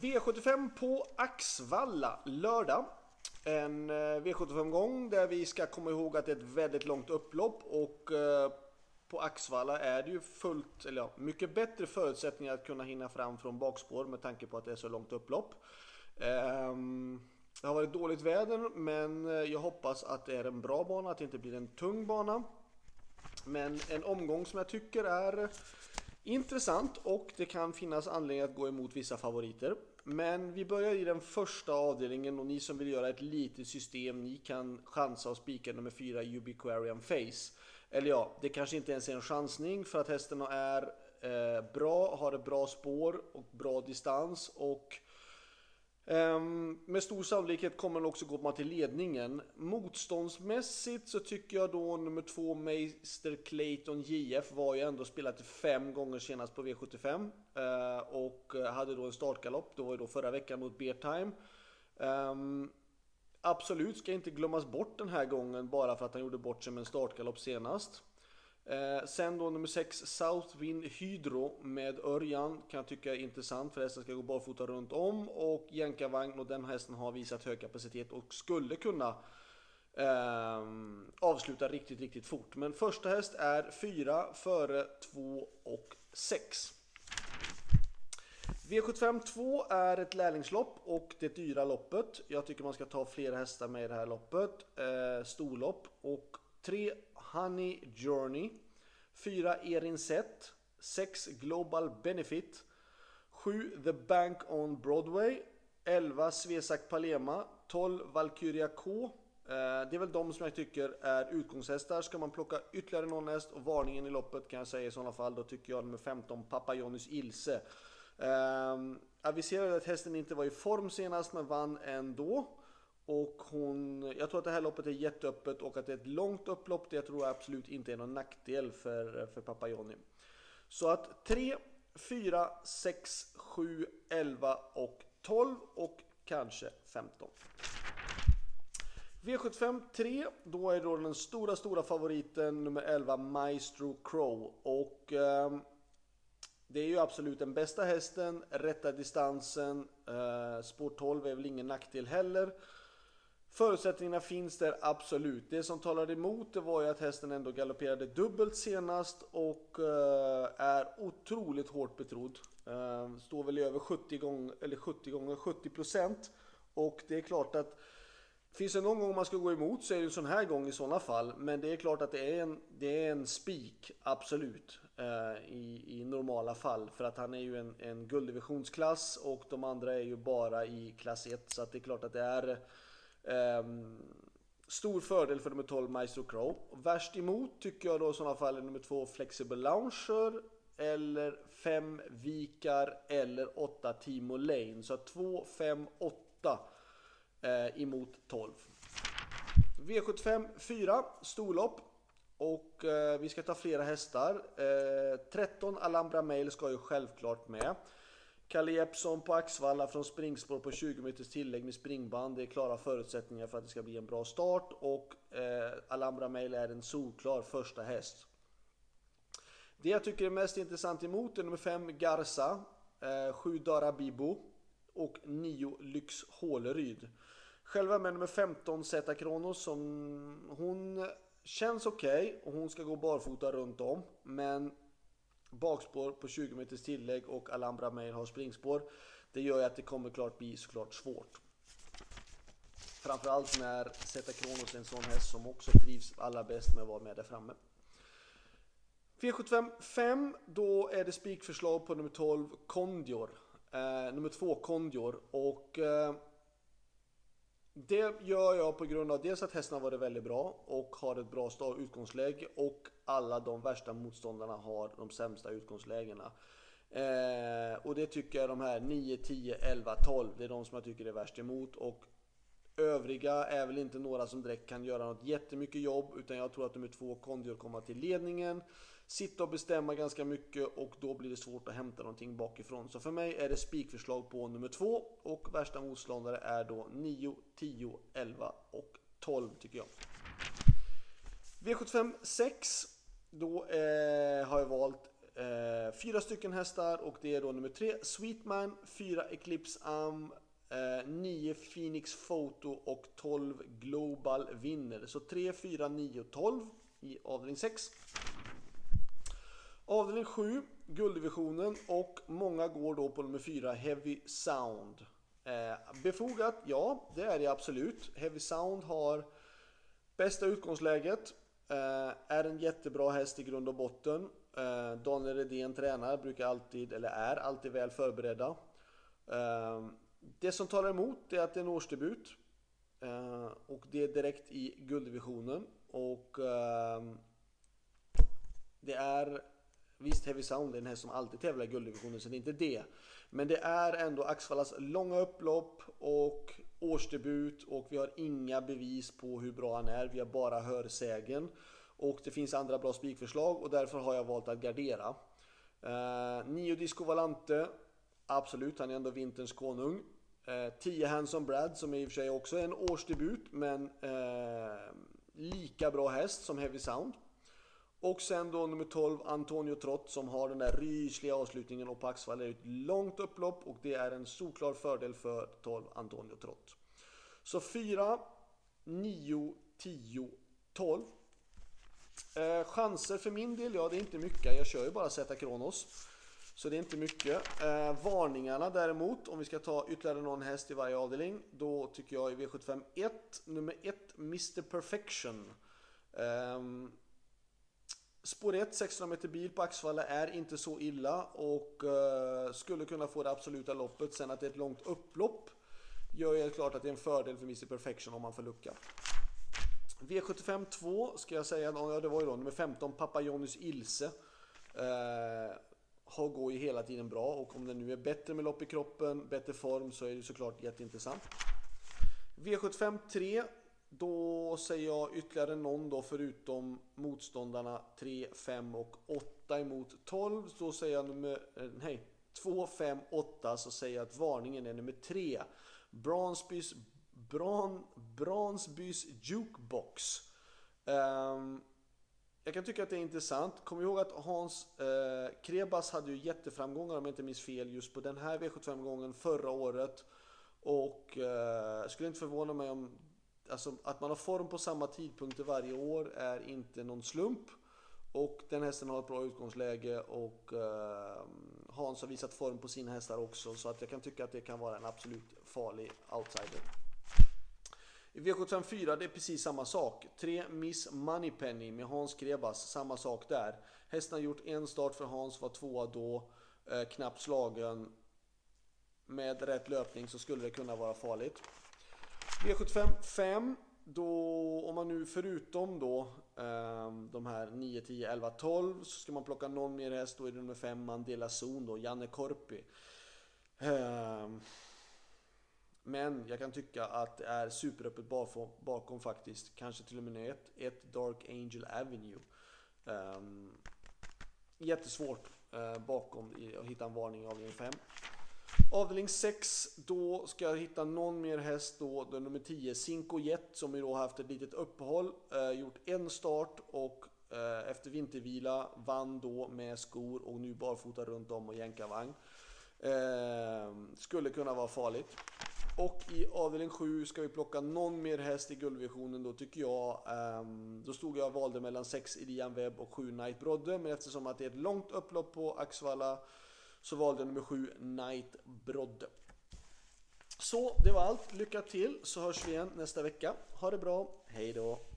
V75 på Axvalla lördag. En eh, V75-gång där vi ska komma ihåg att det är ett väldigt långt upplopp och eh, på Axvalla är det ju fullt, eller ja, mycket bättre förutsättningar att kunna hinna fram från bakspår med tanke på att det är så långt upplopp. Ehm, det har varit dåligt väder men eh, jag hoppas att det är en bra bana, att det inte blir en tung bana. Men en omgång som jag tycker är intressant och det kan finnas anledning att gå emot vissa favoriter. Men vi börjar i den första avdelningen och ni som vill göra ett litet system, ni kan chansa och spika nummer 4 Ubiquarian Face. Eller ja, det kanske inte ens är en chansning för att hästen är eh, bra, har ett bra spår och bra distans och Ehm, med stor sannolikhet kommer den också gå till ledningen. Motståndsmässigt så tycker jag då nummer två Meister Clayton JF var ju ändå spelat fem gånger senast på V75 ehm, och hade då en startgalopp. Det var ju då förra veckan mot Beartime. Ehm, absolut ska inte glömmas bort den här gången bara för att han gjorde bort sig med en startgalopp senast. Eh, sen då nummer 6 Southwind Hydro med Örjan kan jag tycka är intressant för hästen ska gå barfota runt om och jänkarvagn och den hästen har visat hög kapacitet och skulle kunna eh, avsluta riktigt, riktigt fort. Men första häst är 4 före 2 och 6. V75 2 är ett lärlingslopp och det dyra loppet. Jag tycker man ska ta fler hästar med i det här loppet. Eh, storlopp och 3 Honey Journey 4 Erin Set 6 Global Benefit 7 The Bank on Broadway 11 Svesak Palema 12 Valkyria K eh, det är väl de som jag tycker är utgångshästar. Ska man plocka ytterligare någon häst och varningen i loppet kan jag säga i sådana fall, då tycker jag nummer 15 Pappa Johnnys Ilse. Eh, aviserade att hästen inte var i form senast men vann ändå. Och hon, jag tror att det här loppet är jätteöppet och att det är ett långt upplopp. Det tror jag absolut inte är någon nackdel för, för pappa Jonny. Så att 3, 4, 6, 7, 11 och 12 och kanske 15. V75 3, då är då den stora, stora favoriten nummer 11 Maestro Crow. Och eh, det är ju absolut den bästa hästen, rätta distansen, eh, spår 12 är väl ingen nackdel heller. Förutsättningarna finns där absolut. Det som talade emot det var ju att hästen ändå galopperade dubbelt senast och eh, är otroligt hårt betrodd. Eh, står väl i över 70 gånger, eller 70 gånger 70 procent. Och det är klart att Finns det någon gång man ska gå emot så är det en sån här gång i sådana fall. Men det är klart att det är en, det är en spik, absolut. Eh, I, I normala fall. För att han är ju en, en gulddivisionsklass och de andra är ju bara i klass 1. Så att det är klart att det är Ehm, stor fördel för nummer 12 Maestro Crow. Värst emot tycker jag då i sådana fall är nummer 2 Flexible Launcher eller 5 Vikar eller 8 Timo Lane. Så 2, 5, 8 eh, emot 12. V75 4 storlopp och eh, vi ska ta flera hästar. Eh, 13 Alhambra Mail ska ju självklart med. Kalle Jeppsson på Axvalla från springspår på 20 meters tillägg med springband. Det är klara förutsättningar för att det ska bli en bra start och eh, Alhambra Mail är en solklar första häst. Det jag tycker är mest intressant emot är nummer 5 Garza, 7 eh, Dara Bibo och 9 Lyx Håleryd. Själva med nummer 15 Zeta Kronos som hon känns okej okay och hon ska gå barfota runt om men bakspår på 20 meters tillägg och Alhambra Mail har springspår. Det gör ju att det kommer klart bli såklart svårt. Framförallt när Zeta Kronos är en sån häst som också trivs allra bäst med att vara med där framme. V75 5, då är det spikförslag på nummer 12 Kondior. Eh, nummer 2 Kondior och eh, det gör jag på grund av dels att hästen har varit väldigt bra och har ett bra utgångsläge och alla de värsta motståndarna har de sämsta utgångslägena. Eh, och det tycker jag de här 9, 10, 11, 12, det är de som jag tycker är värst emot. Och övriga är väl inte några som direkt kan göra något jättemycket jobb utan jag tror att nummer två Kondior kommer till ledningen sitta och bestämma ganska mycket och då blir det svårt att hämta någonting bakifrån. Så för mig är det spikförslag på nummer två och värsta motståndare är då 9, 10, 11 och 12 tycker jag. V75 6. Då eh, har jag valt eh, fyra stycken hästar och det är då nummer 3 Sweetman, 4 Eclipse Am, eh, Phoenix Photo och 12 Global Winner. Så 3, 4, 9 och 12 i avdelning 6. Avdelning 7, gulddivisionen och många går då på nummer 4, Heavy Sound. Eh, befogat? Ja, det är det absolut. Heavy Sound har bästa utgångsläget, eh, är en jättebra häst i grund och botten. Eh, Daniel Redén tränar, brukar alltid, eller är alltid väl förberedda. Eh, det som talar emot är att det är en årsdebut. Eh, och det är direkt i gulddivisionen. Och eh, det är Visst, Heavy Sound är en häst som alltid tävlar i gulddivisionen, så det är inte det. Men det är ändå Axvallas långa upplopp och årsdebut och vi har inga bevis på hur bra han är. Vi har bara hörsägen. Och det finns andra bra spikförslag och därför har jag valt att gardera. Eh, Nio Disco Valante. Absolut, han är ändå vinterns konung. 10 eh, Hanson Brad som är i och för sig också är en årsdebut men eh, lika bra häst som Heavy Sound. Och sen då nummer 12 Antonio Trott som har den där rysliga avslutningen och på Axvall är ett långt upplopp och det är en solklar fördel för 12 Antonio Trott. Så 4, 9, 10, 12. Eh, chanser för min del, ja det är inte mycket. Jag kör ju bara Zeta Kronos. Så det är inte mycket. Eh, varningarna däremot, om vi ska ta ytterligare någon häst i varje avdelning. Då tycker jag i V75 1, nummer 1, Mr Perfection. Eh, spår 1, 600 meter bil på Axvalla är inte så illa och eh, skulle kunna få det absoluta loppet. Sen att det är ett långt upplopp gör helt klart att det är en fördel för Mr Perfection om man får lucka. V75 2 ska jag säga, ja det var ju då nummer 15 Pappa Johnnys Ilse. Eh, har går ju hela tiden bra och om den nu är bättre med lopp i kroppen, bättre form så är det såklart jätteintressant. V75 3 då säger jag ytterligare någon då förutom motståndarna 3, 5 och 8 emot 12. Då säger jag nummer, eh, nej, 2, 5, 8 så säger jag att varningen är nummer 3. Bransbys, Bran, Bransbys Jukebox. Um, jag kan tycka att det är intressant. Kom ihåg att Hans eh, Krebas hade ju jätteframgångar om jag inte minns fel just på den här V75-gången förra året. Och eh, skulle inte förvåna mig om alltså, att man har form på samma tidpunkter varje år är inte någon slump. Och den hästen har ett bra utgångsläge och eh, Hans har visat form på sina hästar också. Så att jag kan tycka att det kan vara en absolut farlig outsider. I V75 4 det är precis samma sak. 3 Miss Moneypenny med Hans Krebas, samma sak där. Hästen har gjort en start för Hans, var tvåa då, eh, knappt slagen. Med rätt löpning så skulle det kunna vara farligt. V75 5, då om man nu förutom då eh, de här 9, 10, 11, 12 så ska man plocka någon mer häst, då är det nummer 5 Mandela Zon då, Janne Korpi. Eh, men jag kan tycka att det är superöppet bakom faktiskt. Kanske till och med ett, ett Dark Angel Avenue. Um, jättesvårt uh, bakom att hitta en varning i avdelning 5. Avdelning 6, då ska jag hitta någon mer häst då, då nummer 10, Cinco Jet, som ju då haft ett litet uppehåll, eh, gjort en start och eh, efter vintervila vann då med skor och nu barfota runt om och jänkarvagn. Eh, skulle kunna vara farligt. Och i avdelning 7 ska vi plocka någon mer häst i guldvisionen då tycker jag. Um, då stod jag och valde mellan 6 Irian Webb och 7 Night Brodde. Men eftersom att det är ett långt upplopp på Axvalla så valde jag nummer 7 Night Brodde. Så det var allt. Lycka till så hörs vi igen nästa vecka. Ha det bra. Hej då.